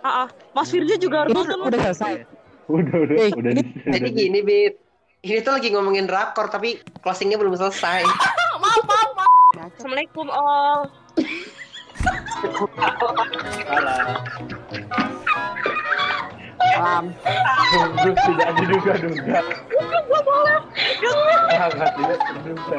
Ah, ah. Mas Firja juga harus nonton. udah selesai. Udah, udah, Eh, udah. Jadi gini, Bib. Ini tuh lagi ngomongin drakor tapi closingnya belum selesai. Maaf, maaf, maaf. Assalamualaikum all. Salah. Salam. Sungguh tidak diduga-duga. Gak boleh. Gak boleh. Sangat tidak terduga.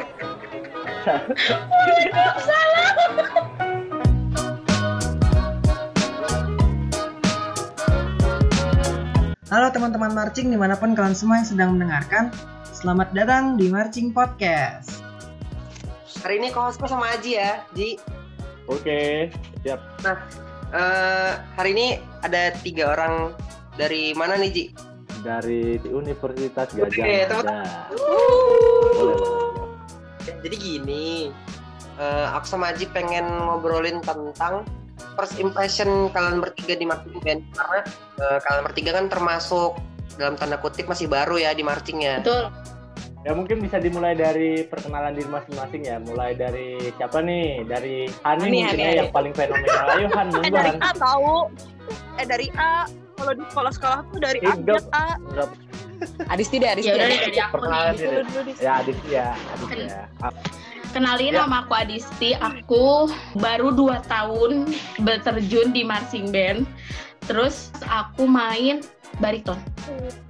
Halo teman-teman marching di mana pun kalian semua yang sedang mendengarkan Selamat datang di Marching Podcast Hari ini co-hostku sama Aji ya, Ji. Oke, siap. Eh, hari ini ada tiga orang dari mana nih, Ji? Dari Universitas Gajah Oke, teman- boleh. Jadi gini, eh, aku sama Aji pengen ngobrolin tentang first impression kalian bertiga di marching band karena eh, kalian bertiga kan termasuk dalam tanda kutip masih baru ya di marchingnya. Betul. Ya mungkin bisa dimulai dari perkenalan diri masing-masing ya. Mulai dari siapa nih? Dari Hani Hani, mungkin Hani, ya yang paling fenomenal. Ayo Han, Eh dari Han. A tahu. Eh dari A. Kalau di sekolah-sekolah tuh dari A get A. Enggak, Adisti deh, Adisti. Ya dari aku perkenalan nih. diri. Dulu, dulu, di- Ya, Adit ya, Adit ya. Ah, Kenalin Ya. nama aku Adisti. Aku baru 2 tahun berterjun di marching band. Terus aku main bariton.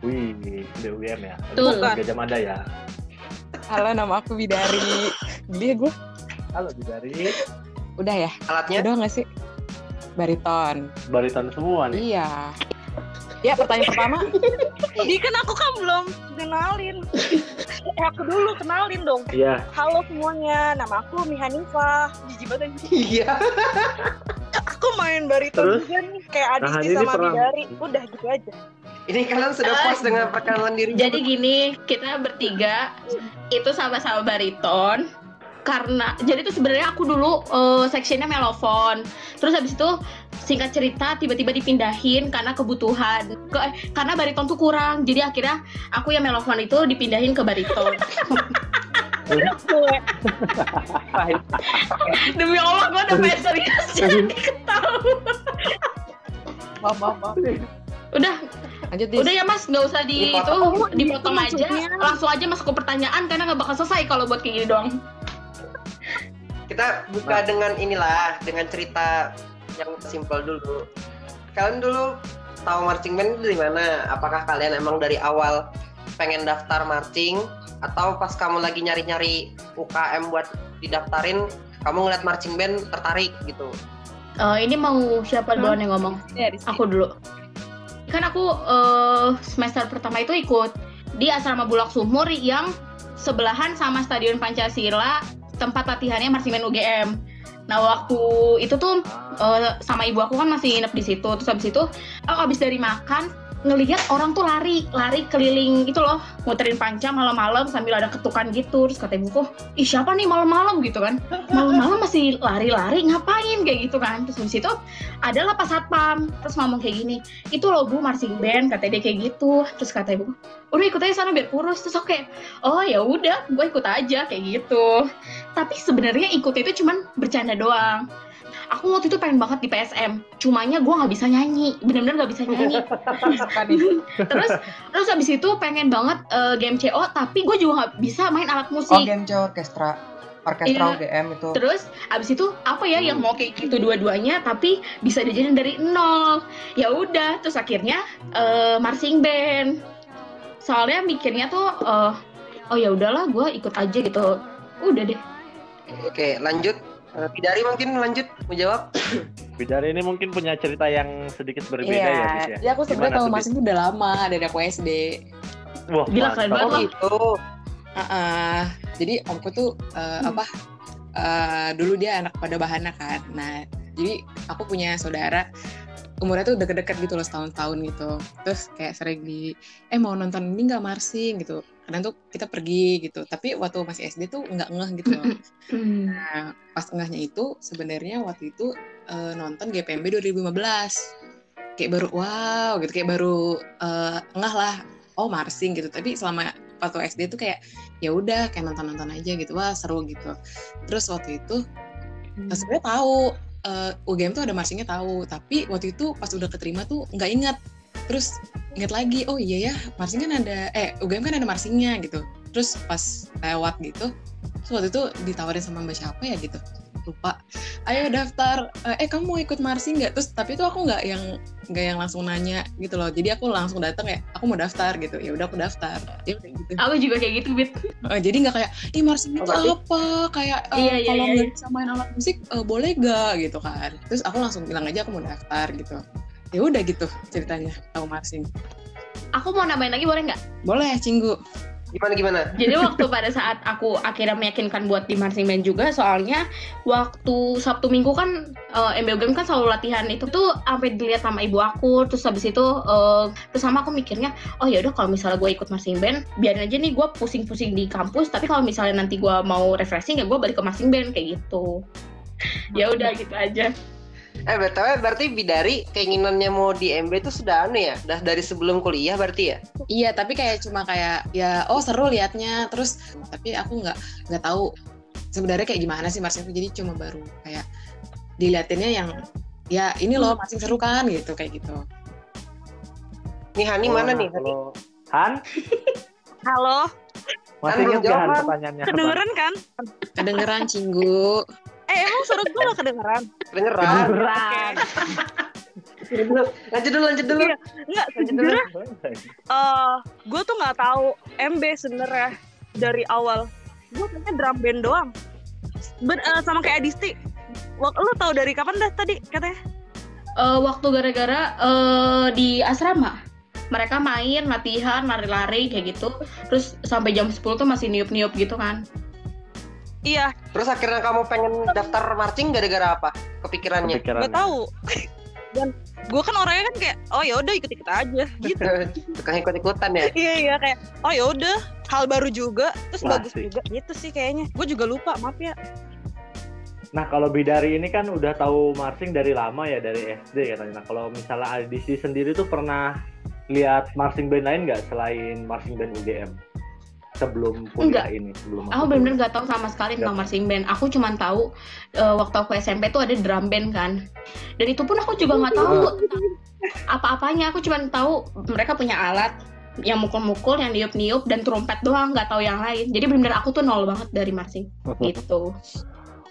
Wih, BUM ya. Betul. Gajah Mada ya. Halo, nama aku Bidari. Geli ya gue. Halo Bidari. Udah ya? Alatnya Udah gak sih? Bariton. Bariton semua nih. Iya. Ya, pertanyaan pertama. Di kan aku kan belum kenalin. eh aku dulu kenalin dong. Iya. Halo semuanya, nama aku Mihanifah. Jijik banget. Iya. Aku main bariton Terus? juga nih, kayak Nah, Adisti ini sama pernah- Bidari. Udah gitu aja. Ini kalian sudah puas dengan perkenalan diri. Jadi gini, kita bertiga itu sama-sama bariton. Karena jadi tuh sebenarnya aku dulu eh, sectionnya melofon. Terus habis itu singkat cerita tiba-tiba dipindahin karena kebutuhan. Ke, eh, karena bariton tuh kurang. Jadi akhirnya aku yang melofon itu dipindahin ke bariton. Demi Allah gue udah pengen serius jadi ketawa. Maaf, maaf, maaf. Udah, Lanjut, Dis. udah ya Mas, nggak usah di itu Dipotong. dipotong Itu aja. Langsung aja masuk ke pertanyaan karena nggak bakal selesai kalau buat kayak gini doang. Kita buka dengan inilah, dengan cerita yang simpel dulu. Kalian dulu tahu marching band itu dari mana? Apakah kalian emang dari awal pengen daftar marching atau pas kamu lagi nyari-nyari UKM buat didaftarin, kamu ngeliat marching band tertarik gitu? Eh, ini mau siapa duluan yang ngomong? Aku dulu. Kan aku eh, semester pertama itu ikut di asrama Bulak Sumur yang sebelahan sama Stadion Pancasila tempat latihannya marching band UGM. Nah waktu itu tuh eh, sama ibu aku kan masih nginep di situ. Terus habis itu aku habis dari makan ngelihat orang tuh lari lari keliling itu loh. Muterin panca malam-malam sambil ada ketukan gitu. Terus kata ibuku ih siapa nih malam-malam? gitu kan. Malam-malam masih lari-lari ngapain? Kayak gitu kan. Terus habis itu adalah pas satpam. Terus ngomong kayak gini itu loh bu marching band kata dia kayak gitu. Terus kata ibu udah ikut aja sana biar kurus. Terus oke oh ya udah gue ikut aja kayak gitu. Tapi sebenarnya ikut itu cuman bercanda doang aku waktu itu pengen banget di PSM cumanya gue nggak bisa nyanyi bener-bener nggak bisa nyanyi terus terus habis itu pengen banget eh, game CO tapi gue juga nggak bisa main alat Oh musik game C orkestra Orkestra Iya. UGM itu Terus abis itu apa ya yang mau kayak gitu dua-duanya tapi bisa dijadiin dari nol. Ya udah, terus akhirnya eh, marching band. Soalnya mikirnya tuh eh, oh ya udahlah gue ikut aja gitu. Udah deh. Oke, lanjut. Eh, Bidari mungkin lanjut menjawab. Bidari ini mungkin punya cerita yang sedikit berbeda ya, Bis, Iya, ya. jadi aku sebenarnya Gimana tahu tuh, Mas itu udah lama dari aku SD. Wah, Gila, keren banget Oh loh. gitu. Heeh. jadi omku tuh eh, apa? eh, dulu dia anak pada bahana kan. Nah, jadi aku punya saudara umurnya tuh deket-deket gitu loh setahun-tahun gitu. Terus kayak sering di eh mau nonton ini nggak marching gitu. Kadang tuh kita pergi gitu. Tapi waktu masih SD tuh nggak ngeh gitu loh. Hmm. Nah, pas engahnya itu sebenarnya waktu itu eh, nonton GPMB 2015. Kayak baru wow gitu, kayak baru eh, engah lah. Oh, marching gitu. Tapi selama waktu SD tuh kayak ya udah kayak nonton-nonton aja gitu. Wah, seru gitu. Terus waktu itu eh, sebenarnya tahu eh, UGM tuh ada marchingnya tahu tapi waktu itu pas udah keterima tuh nggak ingat terus ingat lagi oh iya ya marching kan ada eh UGM kan ada marchingnya gitu. Terus pas lewat gitu terus waktu itu ditawarin sama mbak siapa ya gitu lupa. Ayo daftar eh eh, kamu mau ikut marching nggak? Terus tapi itu aku nggak yang nggak yang langsung nanya gitu loh. Jadi aku langsung datang ya aku mau daftar gitu. Ya udah aku daftar. Ya udah gitu. Aku juga kayak gitu, Bit. Eh, jadi nggak kayak ih marching itu Oh, apa? Kayak eh, Iya, iya, kalau iya, nggak bisa main alat musik eh, boleh gak gitu kan. Terus aku langsung bilang aja aku mau daftar gitu ya udah gitu ceritanya tahu marching Aku mau nambahin lagi boleh nggak? boleh cinggu Gimana gimana? Jadi waktu pada saat aku akhirnya meyakinkan buat di marching band juga, soalnya waktu Sabtu Minggu kan uh, MBUGM kan selalu latihan itu tuh sampai dilihat sama ibu aku, terus habis itu eh, terus sama aku mikirnya, oh ya udah kalau misalnya gue ikut marching band, biarin aja nih gue pusing-pusing di kampus, tapi kalau misalnya nanti gue mau refreshing ya gue balik ke marching band kayak gitu. ya udah gitu aja. Eh btw berarti Bidari keinginannya mau di MB itu sudah anu ya? Udah dari sebelum kuliah berarti ya? iya tapi kayak cuma kayak ya oh seru liatnya terus tapi aku nggak nggak tahu sebenarnya kayak gimana sih marching itu jadi cuma baru kayak diliatinnya yang ya ini loh marching seru kan gitu kayak gitu Nih Hani Oh, mana nih? Hani? Kalau Han, Halo, masih Kan ingat jawab. pertanyaannya? kedengeran kan? kedengeran cinggu Eh emang suara gue gak kedengeran? Kedengeran. Kedengeran. Lanjut dulu, lanjut dulu. Iya. Enggak, sejujurnya eh gue tuh nggak tahu MB sebenarnya dari awal. Gue kayaknya drum band doang. Ben, eh, sama kayak Adisti. Lu tahu dari kapan dah tadi katanya? Eh, waktu gara-gara eh, di asrama mereka main latihan lari-lari kayak gitu terus sampai jam 10 tuh masih niup-niup gitu kan Iya, Terus akhirnya kamu pengen daftar marching gara-gara apa? Kepikirannya. Kepikiran. gue tahu. Dan gue kan orangnya kan kayak, oh ya udah ikut-ikut aja gitu. Tukang ikut-ikutan ya. iya iya kayak, oh ya udah hal baru juga, terus Wah, bagus sih. juga gitu sih kayaknya. Gue juga lupa, maaf ya. Nah kalau Bidari ini kan udah tahu marching dari lama ya dari SD katanya. Nah kalau misalnya Adisi sendiri tuh pernah lihat marching band lain nggak selain marching band UGM sebelum kuliah ini sebelum aku masuk bener-bener kuliah? gak tahu sama sekali tentang Nggak. marching band aku cuma tahu eh, waktu aku SMP tuh ada drum band kan dan itu pun aku juga nggak tahu apa-apanya aku cuma tahu mereka punya alat yang mukul-mukul yang niup-niup dan trompet doang nggak tahu yang lain jadi bener-bener aku tuh nol banget dari marching gitu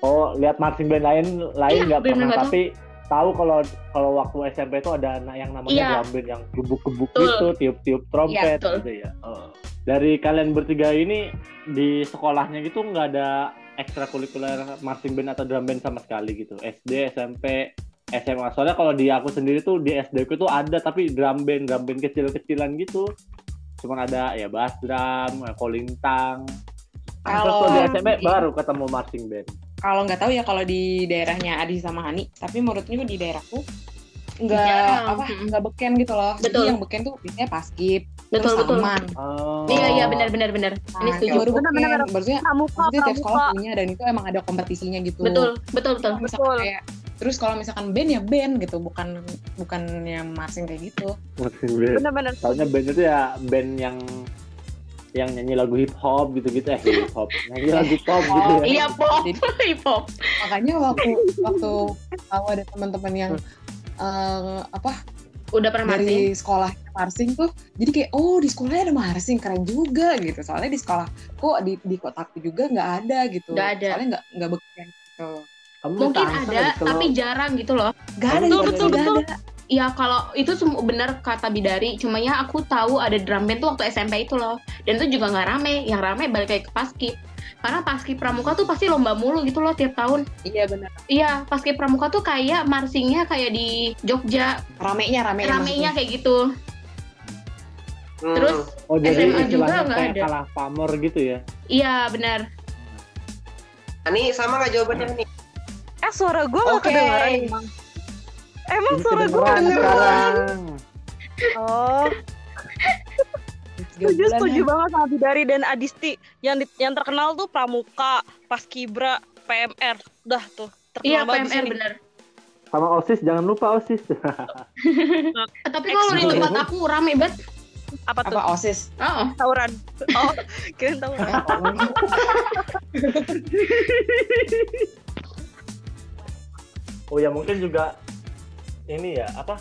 Oh lihat marching band lain lain Iya, nggak bener-bener pernah nggak tapi tahu kalau kalau waktu SMP itu ada na- yang namanya Iya. drum band yang gebuk-gebuk gitu tiup-tiup trompet Iya, betul. gitu ya. Oh. Dari kalian bertiga ini di sekolahnya gitu nggak ada ekstrakurikuler marching band atau drum band sama sekali gitu. SD SMP SMA soalnya kalau di aku sendiri tuh di SD ku tuh ada tapi drum band drum band kecil-kecilan gitu. Cuman ada ya bass drum kolintang Kalau- di SMP baru ketemu marching band. Kalau nggak tahu ya kalau di daerahnya Adi sama Hani tapi menurutnya di daerahku nggak apa nggak beken gitu loh. Betul. jadi yang beken tuh biasanya paskip betul terus betul. taman Oh. iya iya benar-benar benar ini Nah, kayak setuju baru beken Bener-bener. maksudnya Pramuka, maksudnya tiap sekolah punya dan itu emang ada kompetisinya gitu. Betul betul betul. Misalkan Betul. kayak terus kalau misalkan band ya band gitu bukan bukan yang marching kayak gitu. Marching band. Bener-bener. soalnya band itu ya band yang yang nyanyi lagu hip hop gitu gitu eh hip hop nyanyi lagu pop gitu ya. Iya pop. Jadi- hip hop makanya waktu waktu tahu ada teman-teman yang eh, apa udah pernah marching dari sekolah marching tuh jadi kayak oh di sekolahnya ada marching keren juga gitu. Soalnya di sekolah kok di di kotaku juga nggak ada gitu. Nggak ada. soalnya nggak nggak beken gitu. Kamu mungkin ada kalau- tapi jarang gitu loh. Nggak ada Betul, betul, betul. ada. Ya kalau itu semua benar kata Bidari, cuma ya aku tahu ada drum band tuh waktu SMP itu loh. Dan itu juga nggak rame, yang rame balik lagi ke paskib. Karena paskib pramuka tuh pasti lomba mulu gitu loh tiap tahun. iya benar Iya, paskib pramuka tuh kayak marchingnya kayak di Jogja, ramenya ramenya ramenya kayak gitu. Hmm. Terus oh jadi SMA juga nggak ada. kalah pamor gitu ya Iya benar. Ani sama nggak jawabannya nih? Eh suara gue gak Oke. kedengeran emang. Emang Jadi suara gue sekarang Oh, setuju setuju banget sama Bidari dan Adisti. Yang di- yang terkenal tuh Pramuka, Paskibra, PMR. Udah tuh. Terkenal Iya banget di PMR sini. benar. sama osis jangan lupa osis Tapi kalau di tempat aku rame banget. Apa tuh? apa osis Oh, Tawuran. Oh, kirain tawuran. Oh ya mungkin juga ini ya apa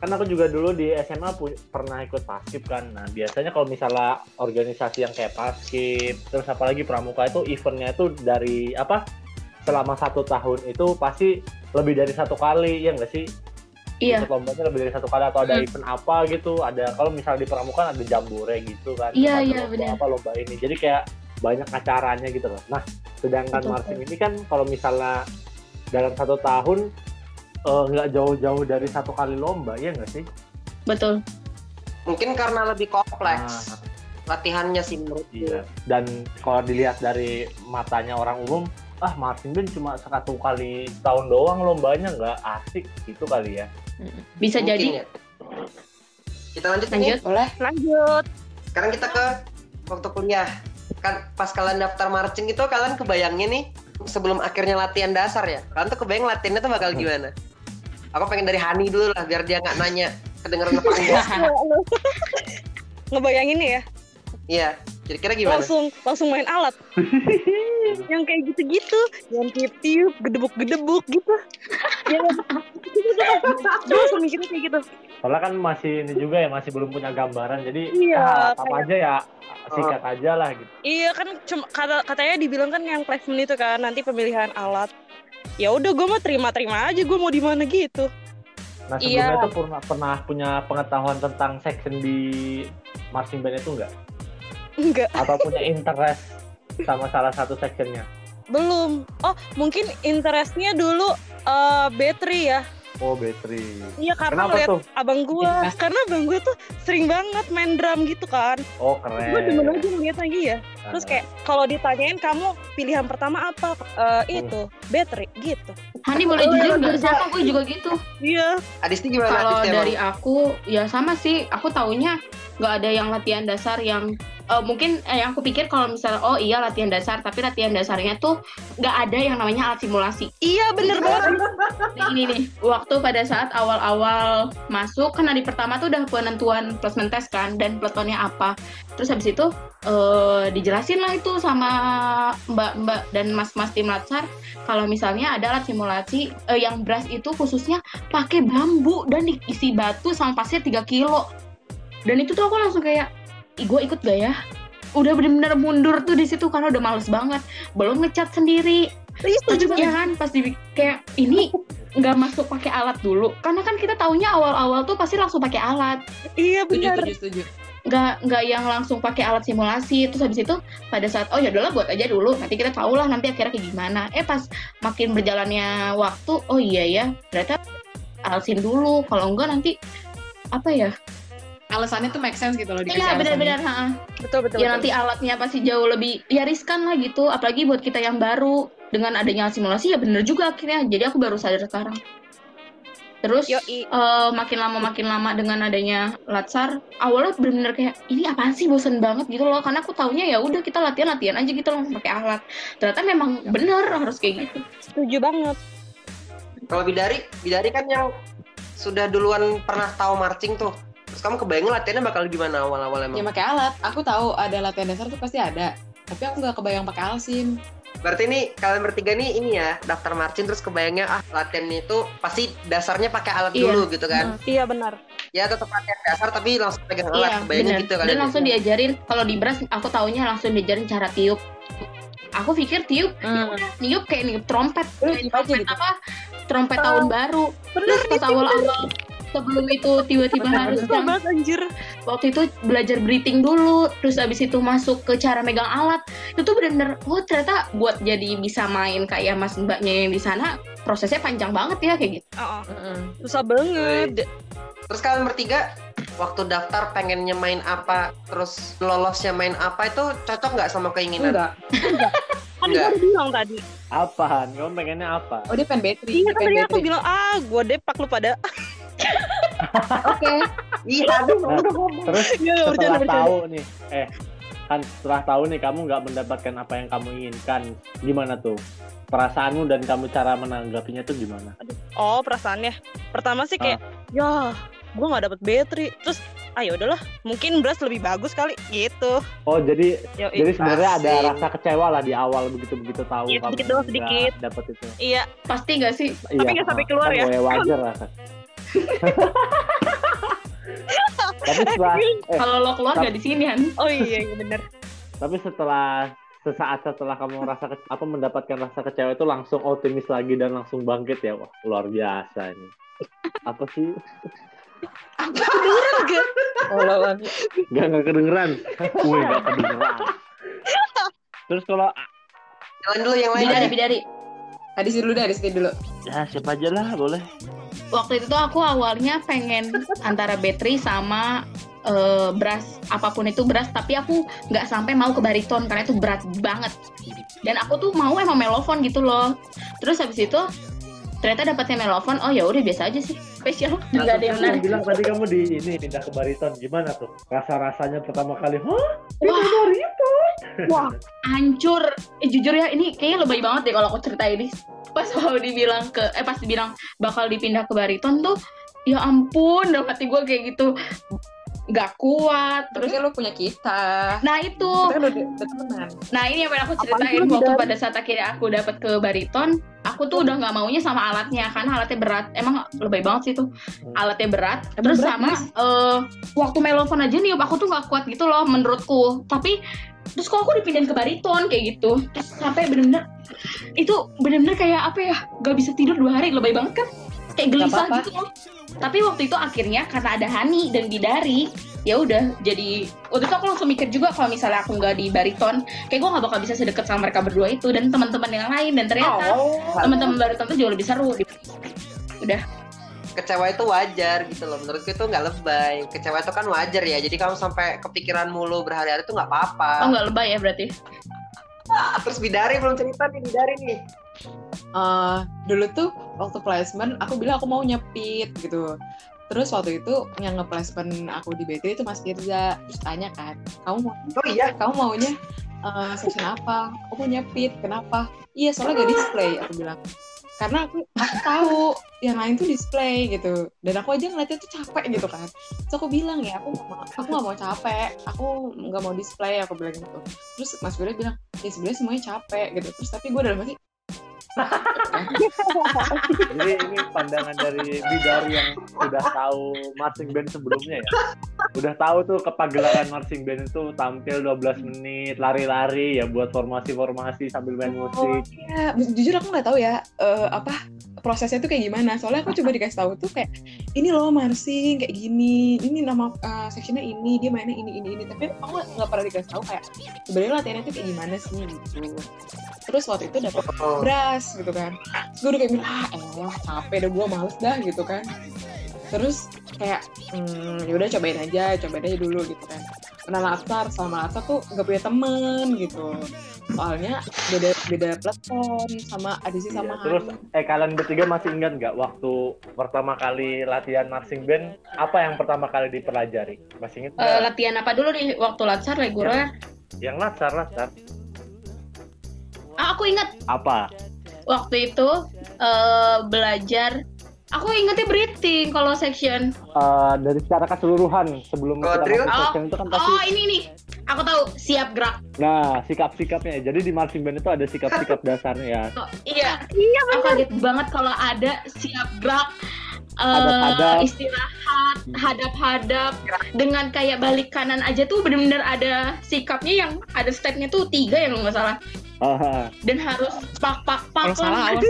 kan aku juga dulu di SMA pernah ikut paskib kan nah biasanya kalau misalnya organisasi yang kayak paskib terus apalagi pramuka itu eventnya itu dari apa selama satu tahun itu pasti lebih dari satu kali ya enggak sih Iya. Ikut lombanya lebih dari satu kali atau ada Hmm. event apa gitu ada kalau misalnya di pramuka ada jambore gitu kan Iya, iya, benar. apa lomba ini jadi kayak banyak acaranya gitu loh nah sedangkan Betul. marching ini kan kalau misalnya dalam satu tahun eh, nggak jauh-jauh dari satu kali lomba ya nggak sih Betul. Mungkin karena lebih kompleks Nah, latihannya sih menurut iya dan kalau dilihat dari matanya orang umum ah marching band cuma satu kali tahun doang lombanya nggak asik gitu kali ya Bisa Mungkin jadi. ya. Kita lanjut. Lanjut. Boleh? Lanjut. Sekarang kita ke waktu kuliah. Kan pas kalian daftar marching itu kalian kebayangnya nih sebelum akhirnya latihan dasar ya. Kalian tuh kebayang latihannya tuh bakal gimana? Aku pengen dari Hani dulu lah biar dia nggak nanya kedengeran apa enggak. Ngebayangin nih ya, Iya. Kira-kira gimana? langsung langsung main alat. yang kayak gitu-gitu, yang tiup-tiup, gedebuk-gedebuk gitu. ya, gue langsung mikirnya kayak gitu. soalnya kan masih ini juga ya masih belum punya gambaran jadi Iya, ah, apa kayak- aja ya sikat aja lah gitu Iya kan cuma kata katanya dibilang kan yang placement itu kan nanti pemilihan alat. Ya udah gue mah terima-terima aja gue mau di mana gitu. Nah sebelumnya Iya. tuh pernah pernah punya pengetahuan tentang section di marching band itu enggak? Enggak, Atau punya interest sama salah satu sectionnya? belum. Oh, mungkin interestnya dulu eh battery ya. Oh battery. Iya karena Kenapa ngeliat tuh? abang gue, Iya. karena abang gue tuh sering banget main drum gitu kan. Oh keren. Gue demen aja ngeliat lagi ya. Terus kayak kalau ditanyain kamu pilihan pertama apa? Eh, itu battery gitu. Hani boleh Oh, jujur nggak? Sama gue juga gitu. Iya. Adisti gimana? Kalau dari aku ya sama sih. Aku taunya nggak ada yang latihan dasar yang eh, mungkin eh, yang aku pikir kalau misalnya oh iya latihan dasar tapi latihan dasarnya tuh nggak ada yang namanya alat simulasi. Iya bener banget. Nah, ini nih waktu pada saat awal-awal masuk kan hari pertama tuh udah penentuan placement test kan dan peletonnya apa. Terus habis itu eh, dijelasin lah itu sama mbak-mbak dan mas-mas tim latsar kalau misalnya ada alat simulasi eh, yang brass itu khususnya pakai bambu dan diisi batu sama pasir 3 kilo. Dan itu tuh aku langsung kayak, gue ikut gak ya? Udah bener-bener mundur tuh di situ karena udah males banget. Belum ngecat sendiri, Iya setuju Terus ya kan pas di kayak ini nggak masuk pakai alat dulu karena kan kita taunya awal-awal tuh pasti langsung pakai alat Iya benar. setuju, setuju. nggak nggak yang langsung pakai alat simulasi terus habis itu pada saat oh ya udahlah buat aja dulu nanti kita tahu lah nanti akhirnya kayak gimana eh pas makin berjalannya waktu oh iya ya ternyata alat sim dulu kalau enggak nanti apa ya Alasannya tuh make sense gitu loh dikasih iya benar-benar. Betul betul. ya betul. nanti alatnya pasti jauh lebih ya riskan lah gitu apalagi buat kita yang baru dengan adanya simulasi ya bener juga akhirnya jadi aku baru sadar sekarang terus Yoi. eh, makin lama makin lama dengan adanya latsar awalnya bener-bener kayak ini apaan sih bosen banget gitu loh karena aku taunya ya udah kita latihan latihan aja gitu loh pakai alat ternyata memang bener harus kayak gitu Setuju banget. Kalau Bidari, Bidari kan yang sudah duluan pernah tahu marching tuh. Terus kamu kebayang latihannya bakal gimana awal-awal Ya emang? pakai alat. Aku tahu ada latihan dasar tuh pasti ada. Tapi aku nggak kebayang pakai alsim. Berarti ini kalian bertiga nih ini ya daftar marching terus kebayangnya ah latihan itu pasti dasarnya pakai alat Iya. dulu gitu kan? Iya benar. Ya tetap latihan dasar tapi langsung pegang alat. iya kebayangnya bener gitu dan kalian. langsung diajarin kalau di beras aku taunya langsung diajarin cara tiup aku pikir tiup Hmm. niup kayak niup trompet Kayak tiup trompet gitu. apa trompet Oh. tahun baru Bener terus pas awal-awal sebelum itu tiba-tiba harus banget anjir. waktu itu belajar breathing dulu terus abis itu masuk ke cara megang alat itu tuh bener-bener oh ternyata buat jadi bisa main kayak mas mbaknya yang di sana prosesnya panjang banget ya kayak gitu Oh, Heeh. susah banget. Terus kalian bertiga waktu daftar pengennya main apa, terus lolosnya main apa itu cocok nggak sama keinginan? Enggak. Kan gue Enggak. udah bilang tadi. Apaan? Kamu pengennya apa? Oh dia pen battery. Iya dia kan tadi aku bilang ah gue depak lu pada. Oke. Iya, aduh, Nah, udah ngomong. Terus Iya setelah bercanda bercanda. tahu nih, eh kan setelah tahu nih kamu nggak mendapatkan apa yang kamu inginkan, gimana tuh? Perasaanmu dan kamu cara menanggapinya tuh gimana? Oh perasaannya. Pertama sih kayak ya gue nggak dapet battery. Terus ah ya udahlah mungkin Bras lebih bagus kali gitu Oh jadi Yoi. jadi sebenarnya ada rasa kecewa lah di awal begitu begitu tahu Iya, kamu sedikit doang, sedikit. dapet itu. iya Pasti nggak sih? Iya, nggak sampai keluar kan ya. wajar lah kan. Tapi setelah eh, Kalau lo keluar nggak di sini kan? oh iya iya bener tapi setelah sesaat setelah kamu merasa ke- apa mendapatkan rasa kecewa itu langsung optimis lagi dan langsung bangkit ya wah luar biasa ini apa sih Oh, lawan. nggak nggak kedengeran wih nggak kedengeran terus kalau Jalan dulu yang lain. Bidari, deh. bidari. Adis dulu deh, Adis dulu. ya siapa aja lah boleh Waktu itu aku awalnya pengen antara battery sama eh, beras apa pun itu beras tapi aku nggak sampai mau ke bariton karena itu berat banget. Dan aku tuh mau emang melofon gitu loh. Terus habis itu ternyata dapatnya melofon oh ya udah biasa aja sih spesial nggak ada yang menarik bilang tadi kamu di ini pindah ke bariton gimana tuh rasa rasanya pertama kali hah Wah. bariton Wah, hancur. Eh, jujur ya, ini kayaknya lebay banget deh kalau aku cerita ini. Pas mau dibilang ke, eh pas dibilang bakal dipindah ke bariton tuh, ya ampun, dalam hati gue kayak gitu. Gak kuat, Terus kan lo punya kita. Nah itu, Kita kan udah udah temenan. nah ini yang pengen aku ceritain lu waktu pada saat akhirnya aku dapat ke bariton, aku tuh udah nggak maunya sama alatnya karena alatnya berat. Emang lebay banget sih tuh, alatnya berat. Emang Terus berat, sama eh, waktu melofon aja nih, aku tuh nggak kuat gitu loh menurutku. Tapi terus kok aku dipindahin ke bariton kayak gitu, terus sampai bener-bener itu bener-bener kayak apa ya, gak bisa tidur dua hari, lebay banget kan? Kayak gelisah apa-apa. gitu loh. Tapi waktu itu akhirnya karena ada Hani dan Bidari, ya udah jadi waktu itu aku langsung mikir juga kalau misalnya aku nggak di bariton kayak gue nggak bakal bisa sedekat sama mereka berdua itu dan teman-teman yang lain dan ternyata Oh. teman-teman bariton tuh jauh lebih seru udah Kecewa itu wajar gitu loh. Menurutku itu nggak lebay. Kecewa itu kan wajar ya. Jadi kamu sampai kepikiran mulu berhari-hari itu nggak apa-apa. oh nggak lebay ya berarti Ah, Terus Bidari belum cerita nih Bidari nih. Eh, dulu tuh waktu placement aku bilang aku mau nyepit gitu. Terus waktu itu yang nge-placement aku di BT itu Mas Firza terus tanya kan kamu mau Oh iya. kamu maunya eh, section apa? Aku mau nyepit kenapa? Iya soalnya gak display aku bilang. Karena aku, aku tahu yang lain tuh display gitu. Dan aku aja ngeliatnya tuh capek gitu kan. Terus aku bilang ya aku mau aku nggak mau capek. Aku nggak mau display aku bilang gitu. Terus Mas Firza bilang ya sebenarnya semuanya capek gitu. Terus tapi gue dalam hati Jadi ini pandangan dari Bidari yang sudah tahu marching band sebelumnya ya. Udah tahu tuh kepagelaran marching band itu tampil 12 menit, lari-lari ya buat formasi-formasi sambil main musik. Ya, jujur aku nggak tahu ya eh, apa prosesnya tuh kayak gimana. Soalnya aku coba dikasih tahu tuh kayak ini loh marching kayak gini, ini nama eh, sectionnya ini, dia mainnya ini ini ini. Tapi aku nggak- pernah dikasih tahu kayak sebenarnya latihannya tuh kayak gimana sih gitu. Terus waktu itu dapet Oh. beras gitu kan. Terus gue udah kayak bilang ah elah capek deh gue males dah gitu kan. Terus kayak hmm, ya udah cobain aja, cobain aja dulu gitu kan. Pernah latar sama latar tuh nggak punya temen gitu. Soalnya beda beda platform sama adisi sama Iya, terus eh kalian bertiga masih ingat nggak waktu pertama kali latihan marching band? Apa yang pertama kali dipelajari? Masih ingat Eh, nggak? latihan apa dulu nih? Waktu latsar reguler Yang latsar latsar ah, aku ingat. Apa? waktu itu eh, belajar. Aku ingetnya breathing kalau section. Eh, dari secara keseluruhan sebelum Oh, kita drill? masuk section itu kan pasti oh ini. nih aku tahu siap gerak. Nah sikap-sikapnya. Jadi di marching band itu ada sikap-sikap dasarnya ya. Oh, iya. Iya aku kaget banget kalau ada siap gerak eh, Hadap-hadap. istirahat hadap-hadap. Dengan kayak balik kanan aja tuh bener-bener ada sikapnya yang ada stepnya tuh tiga ya kalau nggak salah. Ah, dan harus pak pak pak Kalau salah awas.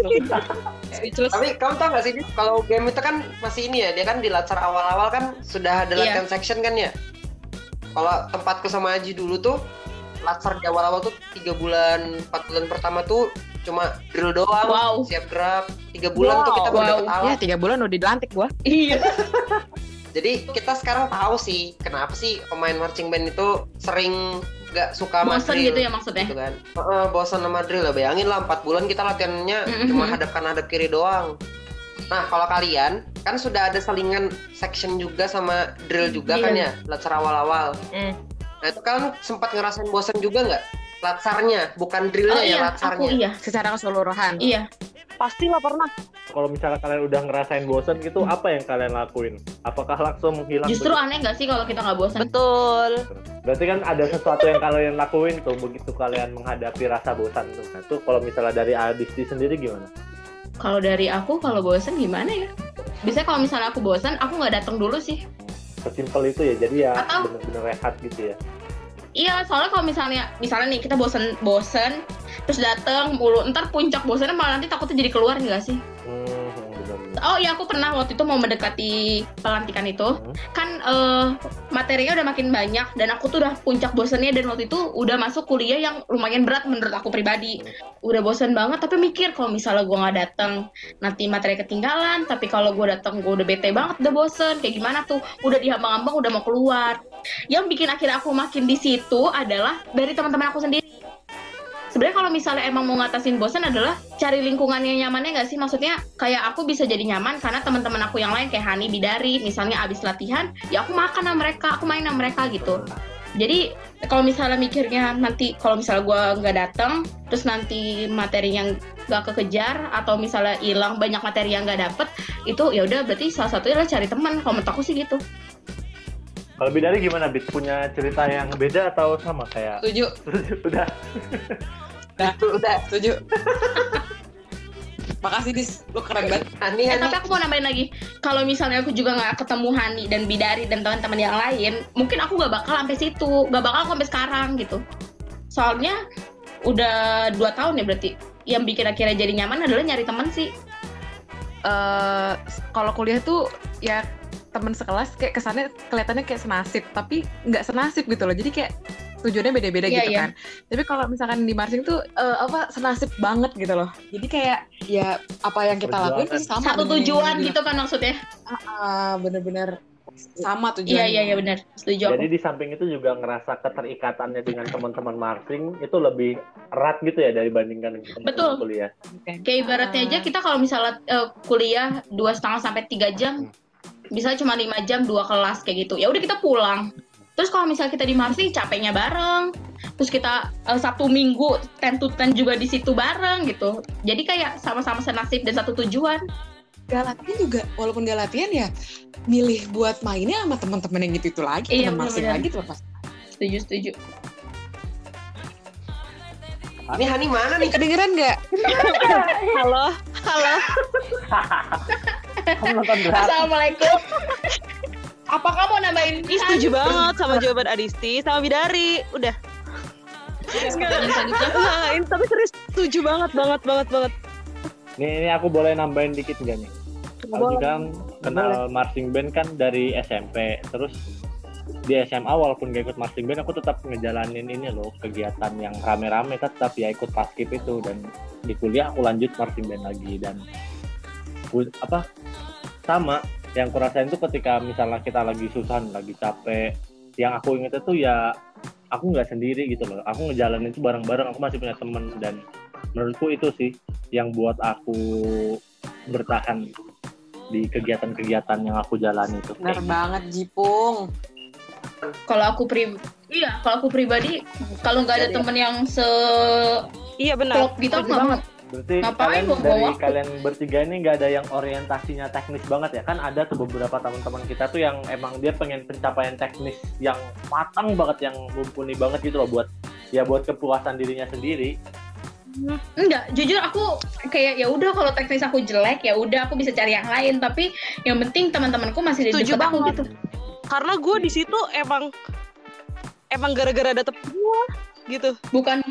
Speechless. Tapi kamu tau gak sih, kalau game itu kan masih ini ya, dia kan di latsar awal-awal kan sudah ada Iya. latihan section kan ya. Kalau tempatku sama Aji dulu tuh, latsar di awal-awal tuh tiga bulan, empat bulan pertama tuh cuma drill doang, Wow. siap gerak. Tiga bulan tuh kita baru Wow. dapet Ya alat. tiga bulan udah dilantik gua. iya Jadi kita sekarang tahu sih kenapa sih pemain marching band itu sering gak suka drill. gitu ya maksudnya gitu kan Heeh, bosan sama drill lah bayangin lah 4 bulan kita latihannya Mhm. cuma hadap kanan hadap kiri doang nah kalau kalian kan sudah ada selingan section juga sama drill juga Iya. kan ya latsar awal-awal Mm. nah itu kalian sempat ngerasain bosan juga nggak latsarnya bukan drillnya oh ya iya aku latsarnya iya Secara keseluruhan. iya Pastilah pernah. Kalau misalnya kalian udah ngerasain bosan gitu, apa yang kalian lakuin? Apakah langsung menghilang? Justru aneh nggak sih kalau kita nggak bosan? Betul. Berarti kan ada sesuatu yang kalian lakuin tuh begitu kalian menghadapi rasa bosan tuh. Nah, tuh kalau misalnya dari Adisti sendiri gimana? Kalau dari aku kalau bosan gimana ya? Biasanya kalau misalnya aku bosan, aku nggak datang dulu sih. Sesimpel itu ya, jadi ya Atau- bener-bener rehat gitu ya. Iya, soalnya kalau misalnya misalnya nih kita bosan bosan terus datang mulu, ntar puncak bosannya malah nanti takutnya jadi keluar nggak sih? Hmm. Oh iya aku pernah waktu itu mau mendekati pelantikan itu Hmm. kan eh, materinya udah makin banyak dan aku tuh udah puncak bosannya dan waktu itu udah masuk kuliah yang lumayan berat menurut aku pribadi udah bosan banget tapi mikir kalau misalnya gue nggak datang nanti materi ketinggalan tapi kalau gue datang gue udah bete banget udah bosen. Kayak gimana tuh? Udah dihambang-hambang udah mau keluar. Yang bikin akhirnya aku makin di situ adalah dari teman-teman aku sendiri. Sebenarnya kalau misalnya emang mau ngatasin bosan adalah cari lingkungan yang nyamannya nggak sih? Maksudnya kayak aku bisa jadi nyaman karena teman-teman aku yang lain kayak Hani Bidari misalnya abis latihan ya aku makan sama mereka aku main sama mereka gitu jadi kalau misalnya mikirnya nanti kalau misalnya gue nggak datang terus nanti materinya nggak kekejar atau misalnya hilang banyak materi yang nggak dapet itu ya udah berarti salah satunya adalah cari teman kalau menurut aku sih gitu Kalau Bidari gimana, Bit? Punya cerita yang beda atau sama kayak Setuju. udah Udah, udah, setuju. Makasih Dis, lu keren banget. Hani, Eh, Hani. tapi aku mau nambahin lagi, kalau misalnya aku juga nggak ketemu Hani dan Bidari dan teman-teman yang lain, mungkin aku nggak bakal sampai situ, nggak bakal aku sampai sekarang gitu. Soalnya udah dua tahun ya berarti. Yang bikin akhirnya jadi nyaman adalah nyari teman sih. eh kalau kuliah tuh ya teman sekelas kayak kesannya kelihatannya kayak senasib tapi nggak senasib gitu loh jadi kayak tujuannya beda-beda Iya, gitu iya. kan tapi kalau misalkan di marching tuh eh, apa senasib banget gitu loh jadi kayak ya apa yang kita lakuin pasti sama Satu tujuan dia gitu kan maksudnya. bilang. Ah, bener-bener sama Iya tujuannya iya iya benar, setuju Jadi aku. di samping itu juga ngerasa keterikatannya dengan teman-teman marching itu lebih erat gitu ya dibandingkan teman-teman Betul. kuliah. Kayak ibaratnya aja kita kalau misalnya eh, kuliah dua setengah sampai tiga jam, misalnya cuma lima jam dua kelas kayak gitu. Ya udah kita pulang. Terus kalau misalnya kita di marching capeknya bareng, terus kita eh, Sabtu Minggu ten to ten juga di situ bareng gitu. Jadi kayak sama-sama senasib dan satu tujuan. gak latihan juga walaupun gak latihan ya milih buat mainnya sama teman-teman yang gitu itu lagi Iya, teman bener-bener. lagi tuh pas Setuju setuju. Ini Hani mana nih? kedengeran nggak Halo, halo. Assalamualaikum. Apakah mau nambahin? Ih, setuju banget sama jawaban Adisti sama Bidari. Udah. Enggak, ini tapi serius setuju banget banget banget banget. Nih, ini aku boleh nambahin dikit nggak nih? Aku juga kan kenal marching band kan dari SMP, terus di SMA walaupun gak ikut marching band aku tetap ngejalanin ini loh kegiatan yang rame-rame kan tetap ya ikut paskib itu dan di kuliah aku lanjut marching band lagi dan apa sama yang kurasain tuh ketika misalnya kita lagi susah lagi capek yang aku inget itu ya aku nggak sendiri gitu loh aku ngejalanin itu bareng-bareng aku masih punya temen dan menurutku itu sih yang buat aku bertahan di kegiatan-kegiatan yang aku jalani itu Kayak banget Jipung. Kalau aku pri iya, kalau aku pribadi kalau nggak ada Jadi- temen yang se Iya benar. klop gitu aku nggak banget. Berarti Ngapain kalian dari waktu? kalian bertiga ini nggak ada yang orientasinya teknis banget ya? Kan ada tuh beberapa teman-teman kita tuh yang emang dia pengen pencapaian teknis yang matang banget, yang mumpuni banget gitu loh buat ya buat kepuasan dirinya sendiri. Enggak, jujur aku kayak ya udah kalau teknis aku jelek ya udah aku bisa cari yang lain tapi yang penting teman-temanku masih di dekat aku gitu. Karena gue di situ emang emang gara-gara ada temen gue gitu. Bukan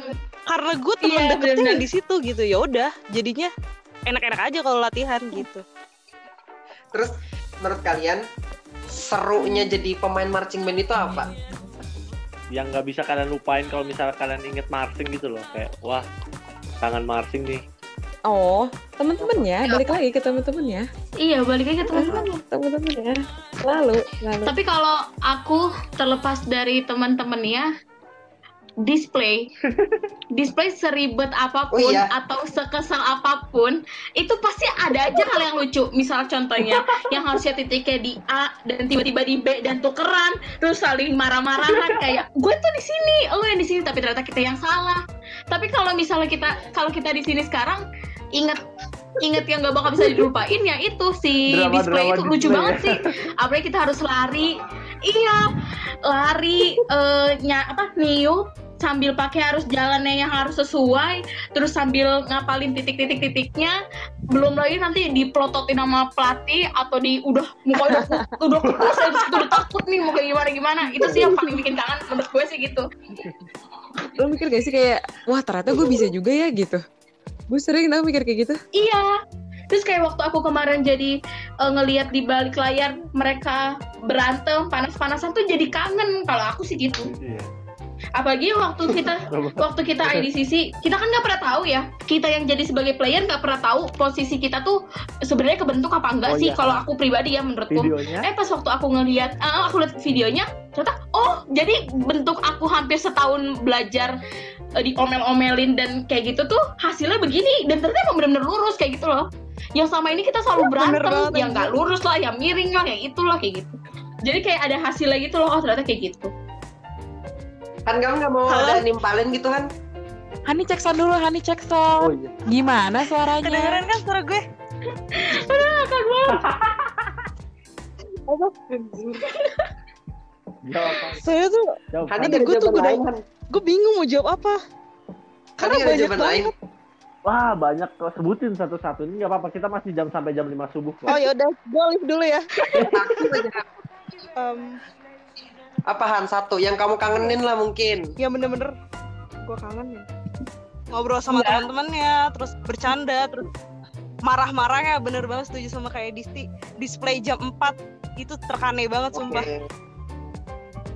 Karena gue temen Iya, deketnya di situ gitu. Ya udah, jadinya enak-enak aja kalau latihan gitu. Terus menurut kalian serunya jadi pemain marching band itu apa? Yang nggak bisa kalian lupain kalau misalnya kalian inget marching gitu loh, kayak wah kangen marching nih. oh teman-temannya balik lagi ke teman-temannya iya balik lagi ke teman-teman. teman-temannya lalu lalu Tapi kalau aku terlepas dari teman-temannya display display seribet apa pun Oh, iya. atau sekesal apa pun itu pasti ada aja hal yang lucu misal contohnya yang harusnya titiknya di A dan tiba-tiba di B dan tukeran terus saling marah-marahan kayak gue tuh di sini lo yang di sini tapi ternyata kita yang salah tapi kalau misalnya kita kalau kita di sini sekarang inget inget yang gak bakal bisa dilupain ya itu si Drama-drama display itu lucu display banget ya. sih apalagi kita harus lari iya lari eh nya apa niup sambil pakai harus jalannya yang harus sesuai terus sambil ngapalin titik-titik-titiknya belum lagi nanti dipelototin sama pelatih atau di udah muka udah udah udah saya udah takut nih mau kayak gimana gimana itu sih yang paling bikin kangen menurut gue sih gitu Lo mikir gak sih kayak, wah ternyata gue bisa juga ya gitu. Gue sering tau mikir kayak gitu. Iya. Terus kayak waktu aku kemarin jadi eh, ngelihat di balik layar mereka berantem panas-panasan tuh jadi kangen kalau aku sih gitu. Iya. Apalagi waktu kita waktu kita IDCC kita kan nggak pernah tahu ya kita yang jadi sebagai player nggak pernah tahu posisi kita tuh sebenarnya kebentuk apa enggak Oh, sih iya. kalau aku pribadi ya menurutku. Videonya Eh pas waktu aku ngelihat, ah, aku lihat videonya, ternyata oh jadi bentuk aku hampir setahun belajar eh, diomel-omelin dan kayak gitu tuh hasilnya begini dan ternyata emang bener-bener lurus kayak gitu loh. Yang sama ini kita selalu berantem, yang nggak lurus lah, yang miring lah, yang itulah kayak gitu. Jadi kayak ada hasilnya gitu loh, oh ternyata kayak gitu. Kan kamu nggak mau Halo? ada nimpalin gitu kan? Hani cek sound dulu, Hani cek Oh sound. iya. Gimana suaranya? Kedengeran kan suara gue? Jawab apa? Saya tuh, Jawab. Hani ada gue tuh udah- kan? gue bingung mau jawab apa. Karena banyak jawaban lain. banget. Wah banyak kok sebutin satu-satu ini nggak apa-apa kita masih jam sampai jam 5 subuh kok. Oh yaudah, gue live dulu ya. Satu aja. Em, Apa Han satu yang kamu kangenin lah mungkin. ya bener-bener gue kangen ya. Ngobrol sama Iya. teman-temannya, terus bercanda, terus marah-marahnya bener banget setuju sama kayak Disti. Display jam 4 itu terkane banget sumpah. Oke.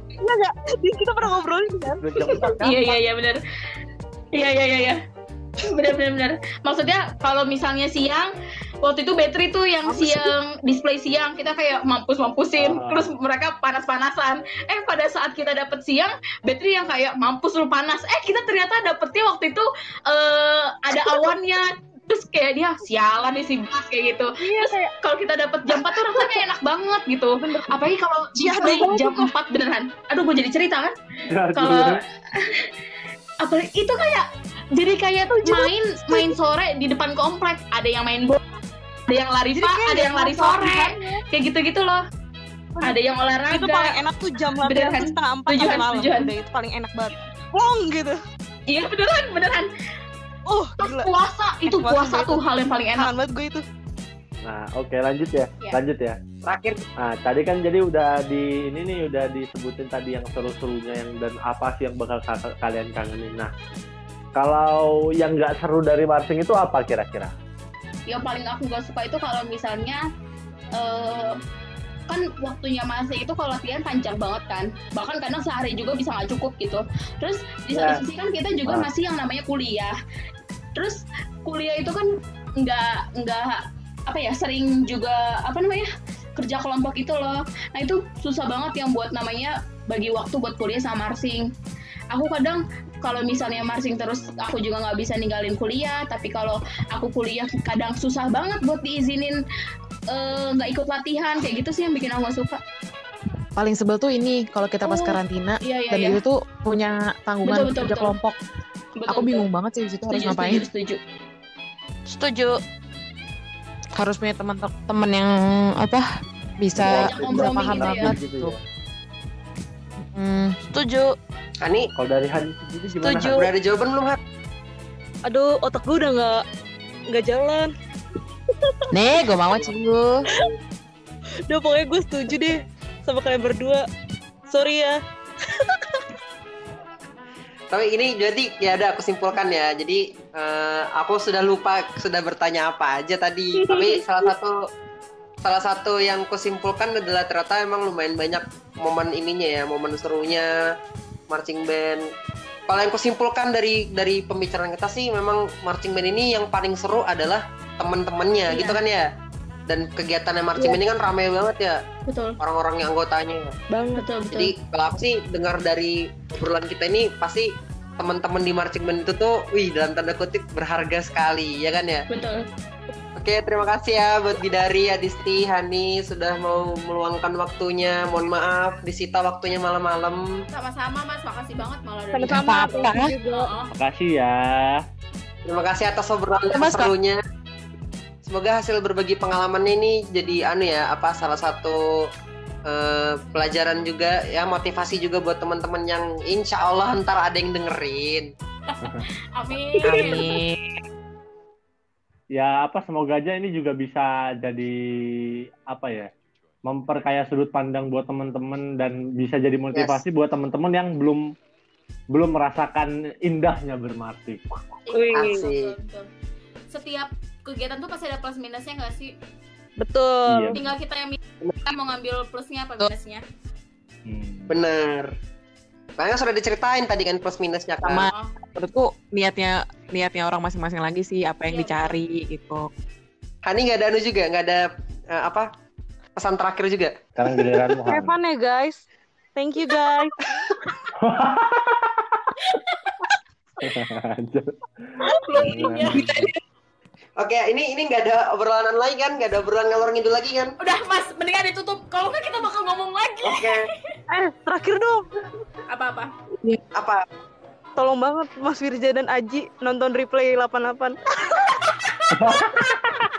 Iya enggak? Kita pernah ngobrolin kan? Kan? Iya iya iya benar. Iya iya iya iya. Benar benar benar. Maksudnya kalau misalnya siang waktu itu battery tuh yang Apa sih? siang display siang kita kayak mampus mampusin Ah. terus mereka panas panasan eh pada saat kita dapet siang battery yang kayak mampus lu panas. Eh kita ternyata dapetnya waktu itu eh ada awannya. Terus kayak dia sialan nih si Bas kayak gitu. Iya kayak kalau kita dapet jam 4 tuh rasanya enak banget gitu. Apalagi kalau Iya, jam 4 beneran. Aduh gue jadi cerita kan? Kalau apalagi itu kayak jadi kayak main main sore di depan komplek. Ada yang main bola ada yang lari Jadi pak ada yang lari sore apa-apa. kayak gitu gitu loh ada yang olahraga itu paling enak tuh jam latihan kan? setengah empat Tujuan, malam. tujuan. Udah itu paling enak banget. Long gitu. iya beneran beneran Oh, Terus gila. puasa itu puasa itu. tuh hal yang paling enak banget gue itu. Nah oke lanjut ya, Ya. lanjut ya. Terakhir Nah tadi kan jadi udah di ini nih udah disebutin tadi yang seru-serunya yang dan apa sih yang bakal ka- kalian kangenin. Nah kalau yang nggak seru dari marching itu apa kira-kira? Yang paling aku gak suka itu kalau misalnya eh, kan waktunya masih itu kalau latihan panjang banget kan. Bahkan kadang sehari juga bisa nggak cukup gitu. Terus di Ya. satu sisi kan kita juga Ah. masih yang namanya kuliah. Terus kuliah itu kan nggak nggak apa ya sering juga apa namanya kerja kelompok itu loh. Nah itu susah banget yang buat namanya bagi waktu buat kuliah sama marching aku kadang kalau misalnya marching terus aku juga nggak bisa ninggalin kuliah tapi kalau aku kuliah kadang susah banget buat diizinin eh, nggak ikut latihan kayak gitu sih yang bikin aku gak suka Paling sebel tuh ini kalau kita pas Oh, karantina iya iya dan iya itu tuh punya tanggungan Betul, betul, kerja betul. kelompok. Betul, Aku betul. bingung banget sih di situ harus ngapain. setuju setuju Setuju. Harus punya teman-teman yang apa bisa Diajak bisa kompromi paham gitu ya. banget Gitu gitu. ya. Hmm, Setuju. Hani Kalau dari Hani sendiri gimana? Setuju. Han? udah ada jawaban belum Han? Aduh, otak gue udah nggak nggak jalan. nih gue mau cinggu. Udah pokoknya gue setuju deh sama kalian berdua. Sorry ya. Tapi ini jadi ya ada aku simpulkan ya. Jadi eh, aku sudah lupa sudah bertanya apa aja tadi. Tapi salah satu salah satu yang aku simpulkan adalah ternyata emang lumayan banyak momen ininya ya, momen serunya marching band. Kalau yang kusimpulkan dari dari pembicaraan kita sih memang marching band ini yang paling seru adalah teman-temannya Iya. gitu kan ya. Dan kegiatannya marching band ini kan ramai banget ya betul orang-orang yang anggotanya. Banget. betul betul Jadi kalau aku sih dengar dari obrolan kita ini pasti teman-teman di marching band itu tuh, wih dalam tanda kutip berharga sekali, ya kan ya? Betul. Oke, terima kasih ya buat Bidari, Adisti, Hani sudah mau meluangkan waktunya. Mohon maaf disita waktunya malam-malam. Sama-sama Mas, makasih banget malah dari Sama-sama. Oh, Makasih ya. Terima kasih atas obrolan serunya. Semoga hasil berbagi pengalaman ini jadi anu ya, apa salah satu eh, pelajaran juga ya motivasi juga buat teman-teman yang insya Allah ntar ada yang dengerin. Amin. Amin. Ya apa semoga aja ini juga bisa jadi apa ya? memperkaya sudut pandang buat teman-teman dan bisa jadi motivasi buat teman-teman yang belum belum merasakan indahnya betul. Setiap kegiatan tuh pasti ada plus minusnya nggak sih? Betul. Iya. Tinggal kita yang milih mau ngambil plusnya apa minusnya. Hmm. Bener. Makanya sudah diceritain tadi kan plus minusnya kan. Sama. Menurutku niatnya niatnya orang masing-masing lagi sih apa yang Iya, dicari gitu. Hani nggak ada anu juga, nggak ada eh, apa pesan terakhir juga. Sekarang giliranmu Han. Have fun ya guys. Thank you guys. Oke, ini ini nggak ada obrolan lagi kan? Nggak ada obrolan ngalor ngidul lagi kan? Udah Mas, mendingan ditutup. Kalau nggak kita bakal ngomong lagi. Oke. Eh, terakhir dong. Apa-apa? Apa? Tolong banget Mas Firja dan Aji nonton replay 88.